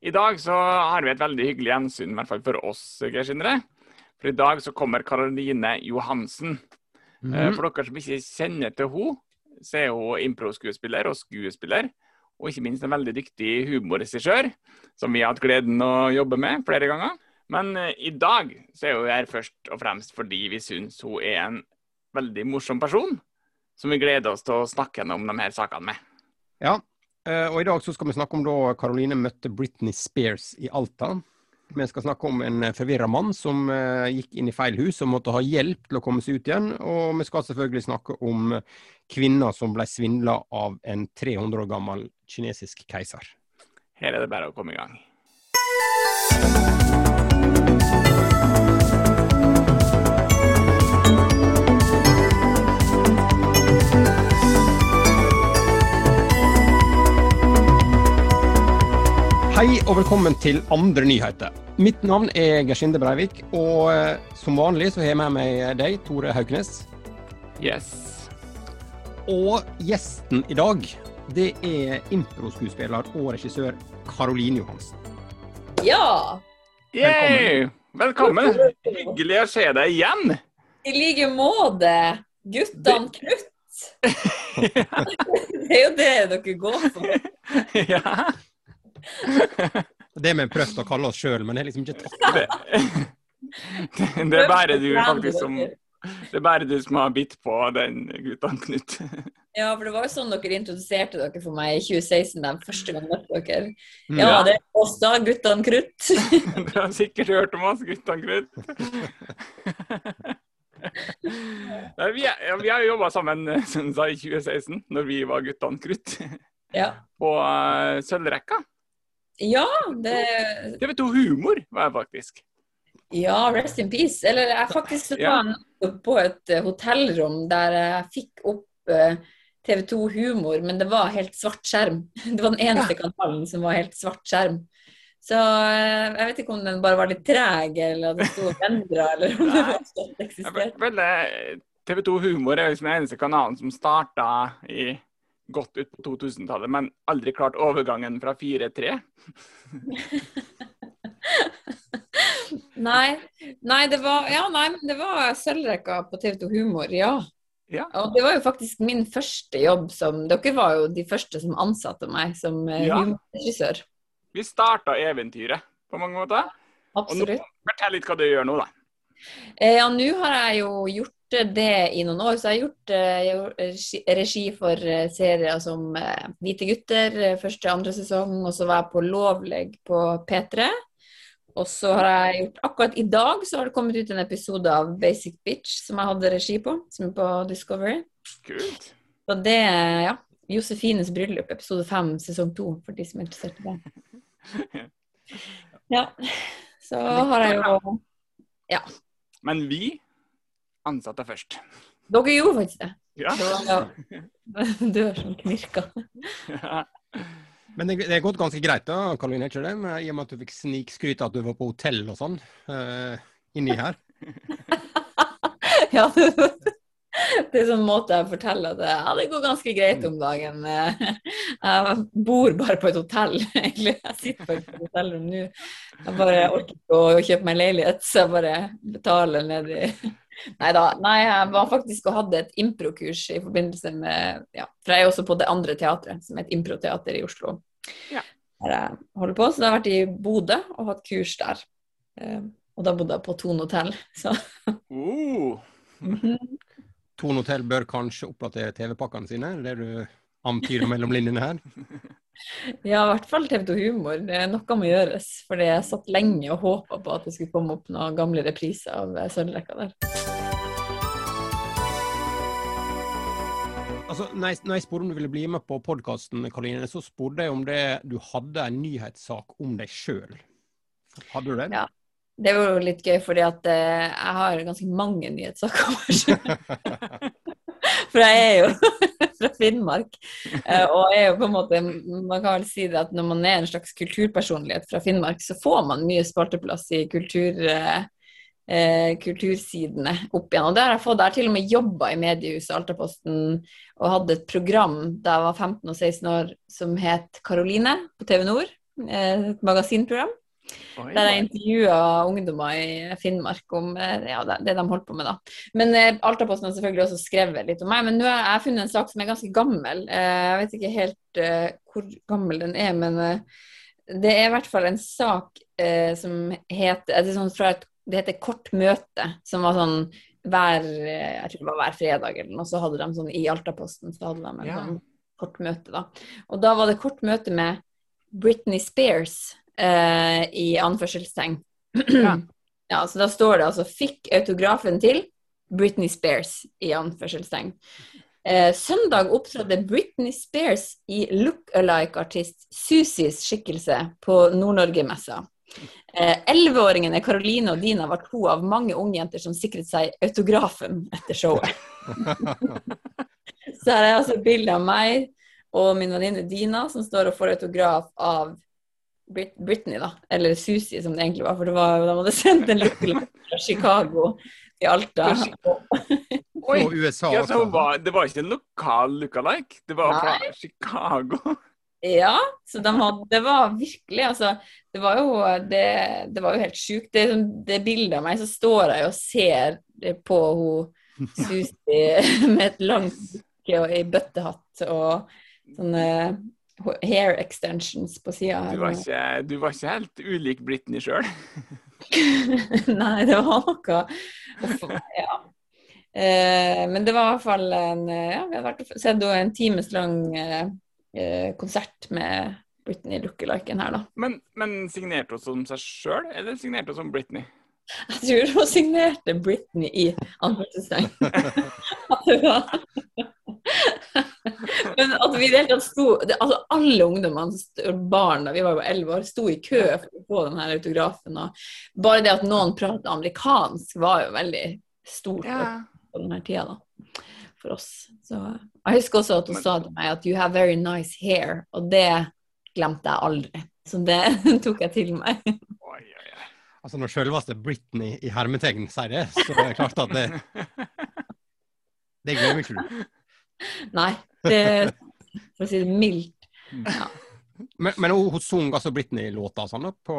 I dag så har vi et veldig hyggelig gjensyn, i hvert fall for oss, Geir Sindre. For i dag så kommer Karoline Johansen. Mm. For dere som ikke kjenner til henne, så er hun improskuespiller og skuespiller. Og ikke minst en veldig dyktig humorregissør, som vi har hatt gleden å jobbe med flere ganger. Men uh, i dag så er hun her først og fremst fordi vi syns hun er en veldig morsom person, som vi gleder oss til å snakke gjennom de her sakene med. Ja, og I dag så skal vi snakke om da Caroline møtte Britney Spears i Alta. Vi skal snakke om en forvirra mann som uh, gikk inn i feil hus og måtte ha hjelp til å komme seg ut igjen. Og vi skal selvfølgelig snakke om kvinner som ble svindla av en 300 år gammel kinesisk keiser. Her er det bare å komme i gang. Hei og velkommen til andre nyheter. Mitt navn er Gersinde Breivik, og eh, som vanlig så har jeg med meg deg, Tore Hauknes. Yes. Og gjesten i dag, det er improskuespiller og regissør Karoline Johansen. Ja! Yay! Velkommen. Hyggelig å se deg igjen. I like måte. Guttene krutt. det er jo det dere går for. ja. Det vi har prøvd å kalle oss sjøl, men det er liksom ikke tatt det. det er bare du faktisk som det er bare du som har bitt på den gutten, Knut. Ja, for det var jo sånn dere introduserte dere for meg i 2016, den første gang møtte dere. Ja, ja, det er oss da, guttene krutt. du har sikkert hørt om oss, guttene krutt. vi, ja, vi har jo jobba sammen siden i 2016, når vi var guttene krutt. Ja. På uh, Sølvrekka. Ja, det TV 2 Humor var jeg faktisk. Ja, rest in peace. Eller jeg faktisk var ja. på et uh, hotellrom der jeg fikk opp uh, TV 2 Humor, men det var helt svart skjerm. Det var den eneste ja. kanalen som var helt svart skjerm. Så uh, jeg vet ikke om den bare var litt treg, eller at det sto og endra, eller om det fortsatt eksisterte. TV 2 Humor er liksom den eneste kanalen som starta i godt ut på 2000-tallet, men aldri klart overgangen fra 4-3. nei, nei, det var, ja, nei, det var sølvrekka på TV 2 Humor, ja. ja. Og det var jo faktisk min første jobb som Dere var jo de første som ansatte meg som eh, ja. humorregissør. Vi starta eventyret på mange måter. Absolutt. Og nå, Fortell litt hva du gjør nå, da. Eh, ja, nå har jeg jo gjort det i noen år. Så jeg har gjort, eh, regi for eh, serier som eh, Hvite gutter, første andre sesong. Og så var jeg på Lovleg på P3. Og så har jeg gjort Akkurat i dag så har det kommet ut en episode av Basic Bitch som jeg hadde regi på, som er på Discovery. Kult. Så det, ja. Josefines bryllup, episode fem, sesong to, for de som er interessert i det. Ja. Så har jeg jo Ja. Men vi ansatte først. Dere gjorde faktisk det. Ja. Du er sånn knirka. Ja. Men det, det er gått ganske greit, da, Karoline, ikke det? I og med at du fikk snikskryte at du var på hotell og sånn uh, inni her. ja, det, det er sånn måte jeg forteller at ja, det går ganske greit om dagen. Jeg bor bare på et hotell, egentlig. Jeg sitter bare på et hotellrom nå. Jeg bare orker ikke å kjøpe meg leilighet, så jeg bare betaler ned i Neida, nei jeg var faktisk og hadde et improkurs i forbindelse med ja, For jeg er også på det andre teatret, som er et improteater i Oslo. Ja. Der jeg holder på. Så da har jeg vært i Bodø og hatt kurs der. Uh, og da bodde jeg på Tone hotell, så uh. Thon hotell bør kanskje oppdatere TV-pakkene sine, det du antyder mellom linjene her? Ja, i hvert fall TV 2 Humor. Det er noe må gjøres. For jeg satt lenge og håpa på at det skulle komme opp noen gamle repriser av Sølvrekka der. Altså, når jeg, når jeg spurte om du ville bli med på podkasten, så spurte jeg om det, du hadde en nyhetssak om deg sjøl. Hadde du det? Ja. Det var jo litt gøy, fordi at eh, jeg har ganske mange nyhetssaker. For jeg er jo fra Finnmark. Eh, og er jo på en måte, man kan vel si det at når man er en slags kulturpersonlighet fra Finnmark, så får man mye spalteplass i kultur, eh, eh, kultursidene opp igjen. Og det har jeg fått. Jeg har til og med jobba i mediehuset Altaposten og hadde et program da jeg var 15 og 16 år som het Karoline på TV Nord. eh, et magasinprogram. Der jeg intervjua ungdommer i Finnmark om eh, ja, det, de holdt på med. da. Men eh, Altaposten har selvfølgelig også skrevet litt om meg. Men nå har jeg funnet en sak som er ganske gammel. Eh, jeg vet ikke helt hvor gammel den er, men det er i hvert fall en sak som heter det, sånn et, det heter Kort møte, som var sånn hver jeg tror det var hver fredag eller noe, så hadde de sånn i Altaposten så hadde de en Ja. sånn kort møte. da. Og da var det kort møte med Britney Spears eh, i anførselstegn. Ja. ja, så da står det altså 'fikk autografen til Britney Spears' i anførselstegn. Eh, søndag opptrådte Britney Spears i look-alike-artist Susis skikkelse på Nord-Norge-messa. Elleveåringene Caroline og Dina var to av mange ungjenter som sikret seg autografen etter showet. Så her er altså bilde av meg og min venninne Dina som står og får autograf av Brit Britney, da. Eller Susi, som det egentlig var. For det var, de hadde sendt en lookalike fra Chicago til Alta. Oi. Og USA Ja, så var, det var ikke en lokal lookalike, det var fra Chicago. Ja, så de hadde, det var virkelig altså, det var jo, det, det var jo helt sjukt. Det, sånn- det bildet av meg, så står jeg og ser på hun Susi med et langt bukke og ei bøttehatt og sånne hair extensions på sida Du her. ikke, du var ikke helt ulik Britney sjøl. Nei, det var noe Ja. Eh, men det var i hvert fall en eh, Ja, vi hadde sett en times lang eh, konsert med Britney Lookaliken her, da. Men, men signerte hun som seg sjøl, eller signerte hun som Britney? Jeg tror hun signerte Britney i anførselstegn. Men at vi hele tatt sto altså Alle ungdommene, barn da vi var jo elleve år, sto i kø for å få den her autografen. Og bare det at noen pratet amerikansk, var jo veldig stort på denne tida, da. For oss. Så jeg husker også at hun sa til meg at 'you have very nice hair', og det glemte jeg aldri. Så det tok jeg til meg. Altså Når selveste Britney i hermetegn sier det, så er det klart at det Det glemmer ikke du. Nei, det For å si det mildt. Men, men hun, sang altså Britney-låta sånn da, på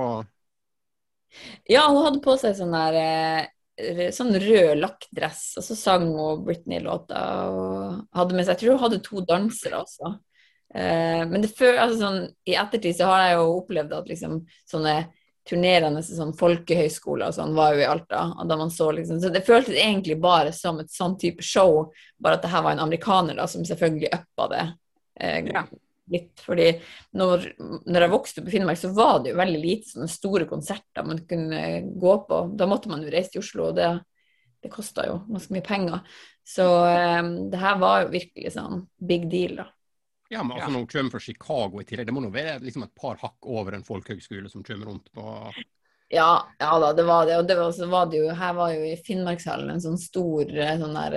Ja, hun hadde på seg sånn der eh, sånn rød lakkdress, og så sang hun Britney-låta. og hadde med seg, Jeg tror hun hadde to dansere også. Eh, men det før, altså sånn, i ettertid så har jeg jo opplevd at liksom sånne turnerende sånn folkehøyskoler og sånn var jo i Alta. og da man Så liksom, så det føltes egentlig bare som et sånn type show, bare at det her var en amerikaner da, som selvfølgelig uppa det eh, Ja. litt. fordi når, når jeg vokste opp i Finnmark, så var det jo veldig lite sånne store konserter man kunne gå på. Da måtte man jo reise til Oslo, og det, det kosta jo ganske mye penger. Så eh, det her var jo virkelig sånn big deal, da. Ja, men altså Ja. Når hun kommer fra Chicago i tillegg, det må nå være liksom et par hakk over en folkehøgskole som kommer rundt på Ja, ja da, det var det. Og det var, så var det jo, her var jo i Finnmarkshallen en sånn stor eh, sånn der,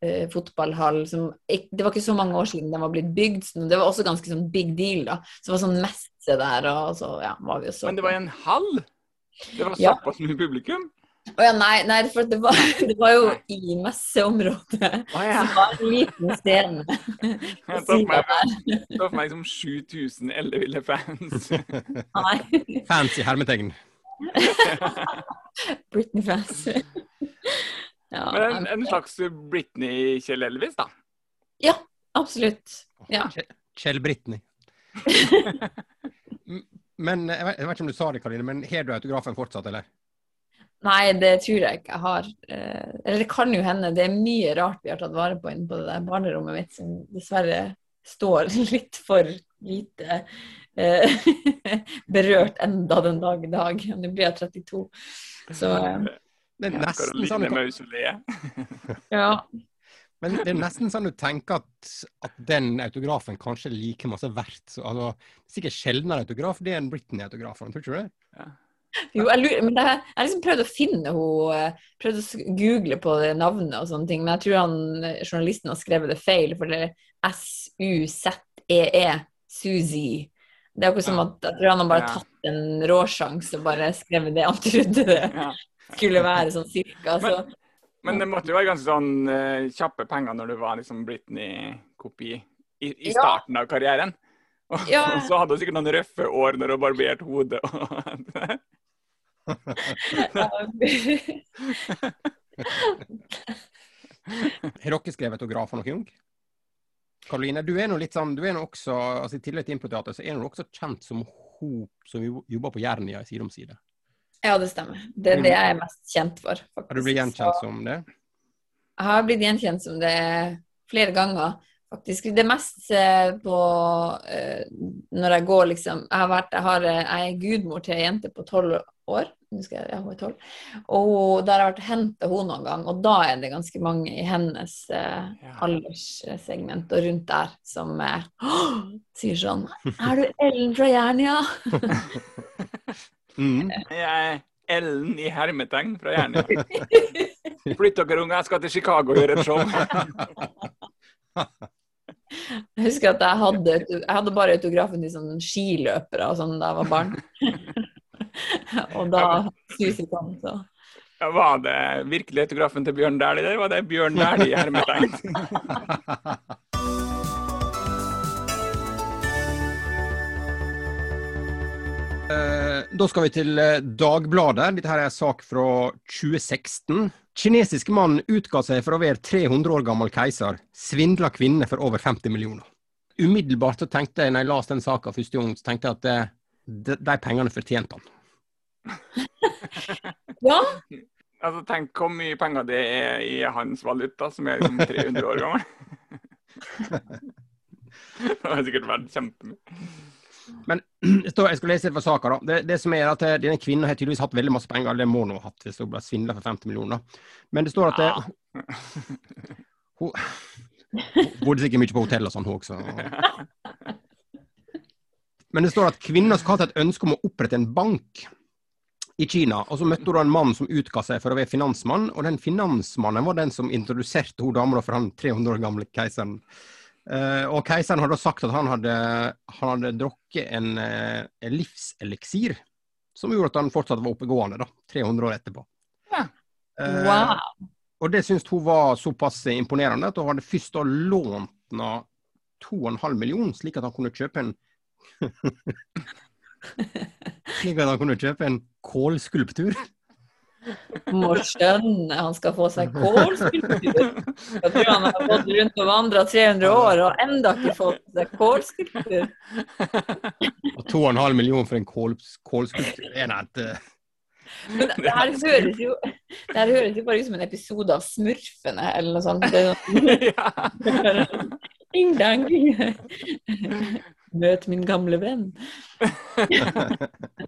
eh, fotballhall som Det var ikke så mange år siden den var blitt bygd, så det var også ganske sånn big deal, da. Så det var sånn messe der, og så ja, var vi jo så Men det var i en hall? Det var Ja. såpass mye publikum? Å ja, nei, nei, for det var, det var jo i messeområdet. Oh ja. Det var en liten scene. Jeg så for meg, så for meg som 7000 elleville fans. Nei, fancy hermetegn. Britney-fans. Ja, Men en, en slags Britney-Kjell Elvis, da. ja, absolutt. Ja. Kjell- Kjell Britney. Men jeg vet, jeg vet ikke om du sa det, Karoline, men har du autografen fortsatt, eller? Nei, det tror jeg ikke jeg har. Eh, Eller det kan jo hende. Det er mye rart vi har tatt vare på inne på det der barnerommet mitt, som dessverre står litt for lite eh, berørt enda den dag i dag. Nå blir jeg 32. Så eh, Det er Ja, nesten sånn du, ja. men det er nesten sånn du tenker at, at den autografen kanskje er like masse verdt. Så, altså, sikkert sjeldnere autograf, det er en Britney-autograf. Tror ikke du det? Jo, jeg, lurer, men jeg har liksom prøvd å finne henne, prøvd å google på det navnet og sånne ting, men jeg tror han, eh, journalisten har skrevet det feil, for det er S-U-Z-E-E, Suzy. Det er akkurat som at jeg tror han har bare Ja. tatt en råsjanse og bare skrevet det han trodde det skulle være, sånn cirka. Så. Men det måtte jo være ganske sånn uh, kjappe penger når du var liksom Britney-kopi i, i starten av karrieren. Og Ja. så hadde hun sikkert noen røffe år når hun barberte hodet. Har dere skrevet autografer noen ung? Karoline, du er nå litt sånn, du er nå også, altså i tillegg til improteater, så er du også kjent som hun som jobber på Jernia i Side om side. Ja, det stemmer. Det er det jeg er mest kjent for. faktisk. Har du blitt gjenkjent som det? Jeg har blitt gjenkjent som det flere ganger, faktisk. Det mest eh, på eh, når jeg går liksom Jeg har vært, jeg, har, eh, jeg er gudmor til ei jente på tolv år. Jeg, ja, hun er tolv. Og der har jeg vært og henta henne noen gang, og da er det ganske mange i hennes eh, Ja. alderssegment og rundt der som eh, sier sånn Er du Ellen fra Jernia? Mm. Jeg er Ellen i hermetegn fra Jernia. Flytt dere, unge, jeg skal til Chicago og gjøre et show. Jeg husker at jeg hadde, jeg hadde bare autografen til sånne skiløpere og sånn da jeg var barn. og da suser han, så Ja, Var det virkelig autografen til Bjørn Dæhlie, der? var det Bjørn Dæhlie i hermetegn? Eh, Da skal vi til eh, Dagbladet. Dette her er en sak fra 2016. Kinesisk mann utga seg for å være 300 år gammel keiser. Svindla kvinner for over 50 millioner. Umiddelbart så tenkte jeg, når jeg leste den saka første gang, så tenkte jeg at det de, de pengene fortjente han. Ja, Altså, Tenk hvor mye penger det er i hans valuta, som er liksom 300 år gammel. det har sikkert vært kjempemye. Men jeg skal lese litt fra saka. da. Det, det som er at eh, Denne kvinnen har tydeligvis hatt veldig masse penger. Det må hun ha hatt hvis hun ble svindla for 50 millioner. Men det står at det, hun, hun bodde sikkert mye på hotell og sånn, hun også. Men det står at kvinner skal ha hatt et ønske om å opprette en bank i Kina. Og så møtte hun en mann som utga seg for å være finansmann, og den finansmannen var den som introduserte hun dama for han 300 år gamle keiseren. Uh, og keiseren hadde sagt at han hadde, han hadde drukket en, eh, en livseliksir som gjorde at han fortsatt var oppegående, da, 300 år etterpå. Ja. Eh, wow. og det syntes hun var såpass imponerende at hun hadde først da lånt henne 2,5 millioner, slik at han kunne kjøpe en Slik at han kunne kjøpe en kålskulptur. Må skjønne han skal få seg kålskulptur. Jeg tror han har gått rundt og vandra 300 år og enda ikke fått seg kålskulptur. Og 2,5 millioner for en kål, kålskulptur. Er nett, eh, Men det her høres jo, det her høres jo bare ut som en episode av Smurfene eller noe sånt. Sånn, ding dang. Møt min gamle venn.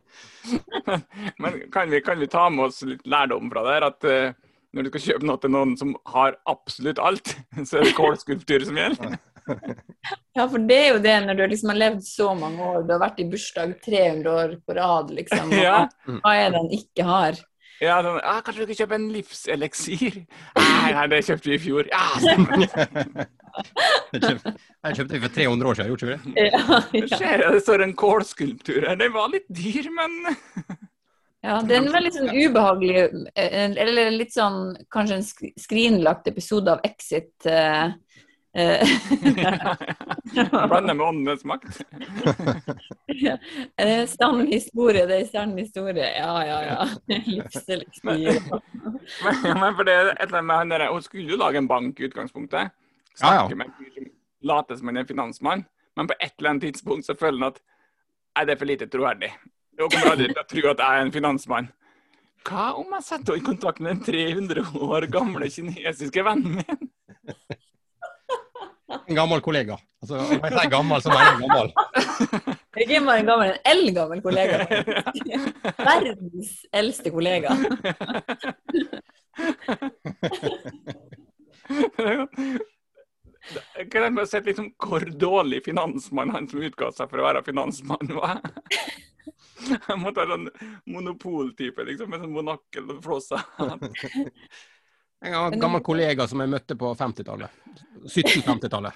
Men kan vi, kan vi ta med oss litt lærdom fra det her? At uh, når du skal kjøpe noe til noen som har absolutt alt, så er det kålskulptur som gjelder? Ja, for det er jo det når du liksom har levd så mange år, du har vært i bursdag 300 år på rad, liksom. Og Ja. Hva er det han ikke har? Ja, sånn, ah, kanskje du kan kjøpe en livseleksir? Nei, nei, det kjøpte vi i fjor. Ja, stemmer. Jeg kjøpte, jeg kjøpte for 300 år siden, gjorde ikke vi det? Ja, Det ja. skjer, det står en kålskulptur her. Den var litt dyr, men ja, det er en veldig sånn ubehagelig, eh, eller litt sånn kanskje en sk- skrinlagt episode av Exit. eh, Blanda med åndenes makt. Ja, Det er sann historie, det er sann historie. Ja, ja, ja. Livseliksir. Men, men for det er et eller annet med han der, Hun skulle jo lage en bank i utgangspunktet. Ja, ja. Snakke med en som later som han er finansmann. Men på et eller annet tidspunkt så føler han at Nei, det er for lite troverdig. Hun kommer aldri til å tro at jeg er en finansmann. Hva om jeg setter henne i kontakt med den 300 år gamle kinesiske vennen min? En gammel kollega. Altså, når jeg sier gammel, så mener jeg gammel. Er bare en gammel, en eldgammel kollega. Verdens eldste kollega. Kan jeg bare sett liksom hvor dårlig finansmann han som utga seg for å være finansmann var? Han måtte ha sånn monopoltype, liksom, med sånn monakkel og flosshatt. En gammel kollega som jeg møtte på 50-tallet. 1750-tallet.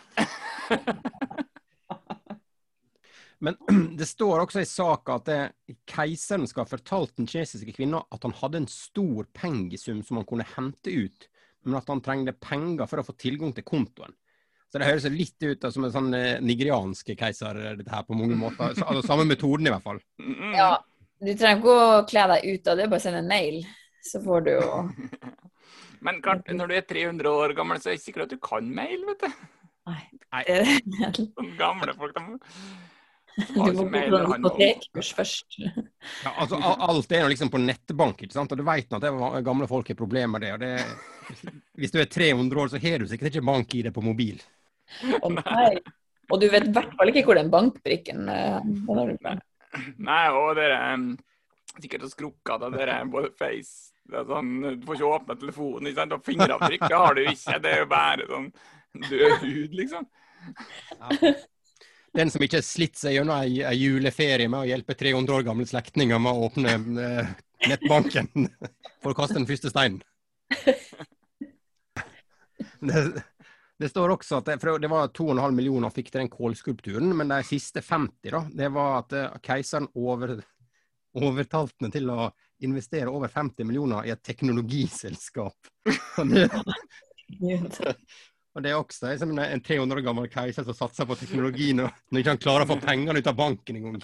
Men det står også i saka at det, keiseren skal ha fortalt den kinesiske kvinna at han hadde en stor pengesum som han kunne hente ut, men at han trengte penger for å få tilgang til kontoen. Så det høres litt ut som en sånn nigerianske nigeriansk keiser, dette her, på mange måter. Så, altså, samme metoden, i hvert fall. Ja, du trenger ikke å kle deg ut av det, bare send en mail, så får du jo Men klart, når du er 300 år gammel, så er det ikke sikkert at du kan mail, vet du. Nei. Nei. Sånne gamle folk, de Du må gå på en hypotekkurs først. Ja, altså, alt er jo liksom på nettbank, ikke sant? og du vet nå at det gamle folk har problemer med det. og det. Hvis du er 300 år, så har du sikkert ikke bank i det på mobil. Å nei. Og du vet i hvert fall ikke hvor den bankbrikken er den har. Nei, og dere er sikkert så skrukka da dere både face det er sånn, Du får ikke åpne telefonen, ikke sant? og fingeravtrykk har du ikke. Det er jo bare sånn død hud, liksom. Den som ikke har slitt seg gjennom ei, ei juleferie med å hjelpe 300 år gamle slektninger med å åpne eh, nettbanken for å kaste den første steinen. Det, det står også at det, det var 2,5 millioner fikk til den kålskulpturen, men de siste 50 da, det var at eh, keiseren over, overtalte henne til å investere over 50 millioner i et teknologiselskap. Og det, og det er også liksom en en 300 år gammel keiser som satser på teknologi når når ikke han klarer å få pengene ut av banken engang.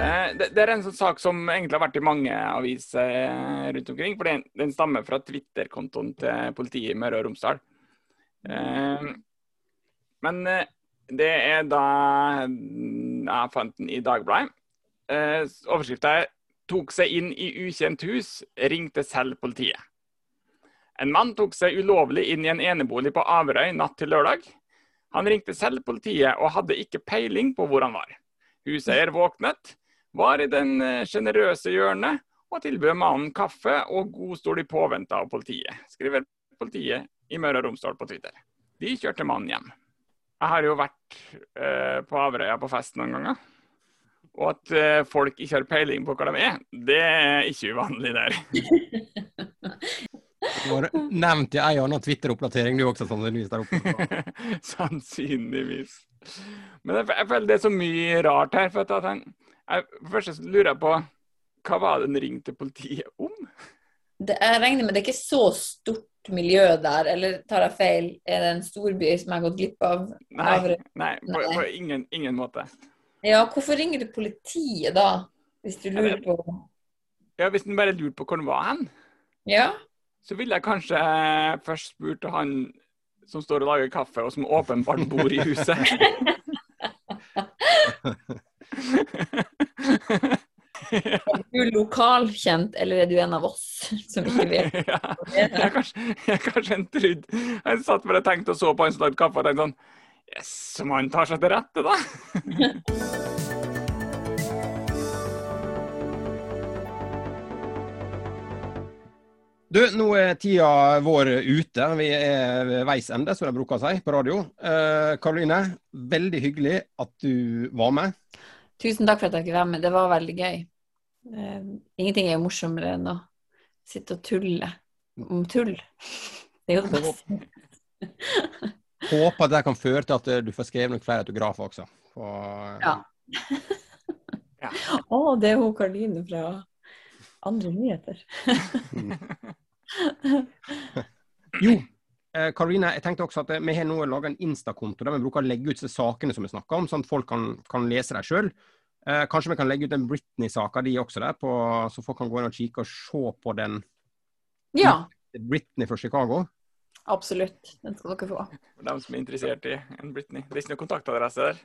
Eh, det, det er en sånn sak som egentlig har vært i mange aviser eh, rundt omkring. For den, den stammer fra Twitter-kontoen til politiet i Møre og Romsdal. Eh, men eh, det er da Jeg fant den i Dagbladet. Eh, Overskrifta er 'Tok seg inn i ukjent hus, ringte selv politiet'. En mann tok seg ulovlig inn i en enebolig på Averøy natt til lørdag. Han ringte selv politiet og hadde ikke peiling på hvor han var. Huseier våknet, var i den eh, sjenerøse hjørnet og tilbød mannen kaffe og god stol i påvente av politiet, skriver politiet i Møre og Romsdal på Twitter. De kjørte mannen hjem. Jeg har jo vært eh, på Averøya på fest noen ganger. Og at eh, folk ikke har peiling på hva de er, det er ikke uvanlig der. Du har nevnt i ei annen Twitter-oppdatering du også, sannsynligvis der oppe. Sannsynligvis. Men jeg, jeg føler det er så mye rart her. for at jeg, jeg, Først så lurer jeg på hva var det den ringte politiet om? Det, jeg regner med det er ikke så stort miljø der, eller tar jeg feil? Er det en storby som jeg har gått glipp av? Nei, nei på, på ingen, ingen måte. Ja, hvorfor ringer du politiet da? Hvis du lurer på Ja, Hvis en bare lurer på hvor den var hen, Ja? så ville jeg kanskje eh, først spurt han som står og lager kaffe, og som åpenbart bor i huset. Er du lokalkjent, eller er du en av oss som ikke vet? ja, jeg er kanskje, jeg kanskje en trudd Jeg satt bare og tenkte og så på han som lagde kaffe og tenkte sånn Yes, som han tar seg til rette, da. Du, nå er tida vår ute. Vi er ved veis ende, som de bruker å si på radio. Eh, Karoline, veldig hyggelig at du var med. Tusen takk for at jeg fikk være med. Det var veldig gøy. Eh, ingenting er jo morsommere enn å sitte og tulle om tull. Det er jo det beste. Håper at det kan føre til at eh, du får skrevet noen flere autografer også. Og, Ja. Ja. Å, det er hun Karoline fra Andre nyheter. Jo, eh, Karoline, jeg tenkte også at eh, vi har nå laga en Insta-konto der vi bruker å legge ut sakene som vi snakker om, sånn at folk kan, kan lese dem sjøl. Eh, kanskje vi kan legge ut den Britney-saka di også der, på, så folk kan gå inn og kikke og se på den Ja, Britney fra Chicago. absolutt. Den skal dere få. For dem som er interessert i en Britney. Det er ikke noe kontaktadresse der.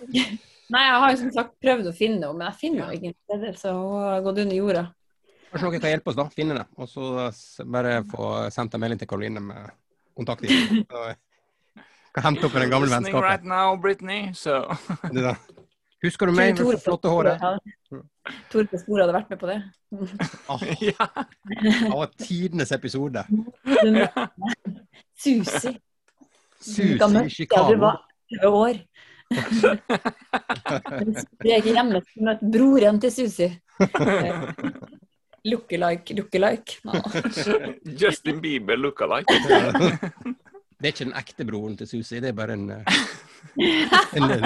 Nei, jeg har jo som sagt prøvd å finne henne, men jeg finner henne ingen steder, så hun har gått under jorda. Kanskje noen kan hjelpe oss, da. Finne det. Og så bare få sendt en melding til Karoline med kontakt i. Kan hente opp den gamle vennskapet. right now, Britney, so. Husker du meg med det flotte håret? hadde- Tore på sporet hadde vært med på det. oh, ja. det var tidenes episode. Susi. Susi jeg du var 20 år. Jeg er ikke hjemme for å møte broren til Susi. Lookalike, lookalike. No. Justin Bieber look-alike. Det er ikke den ekte broren til Susi, det er bare en, eh, en, en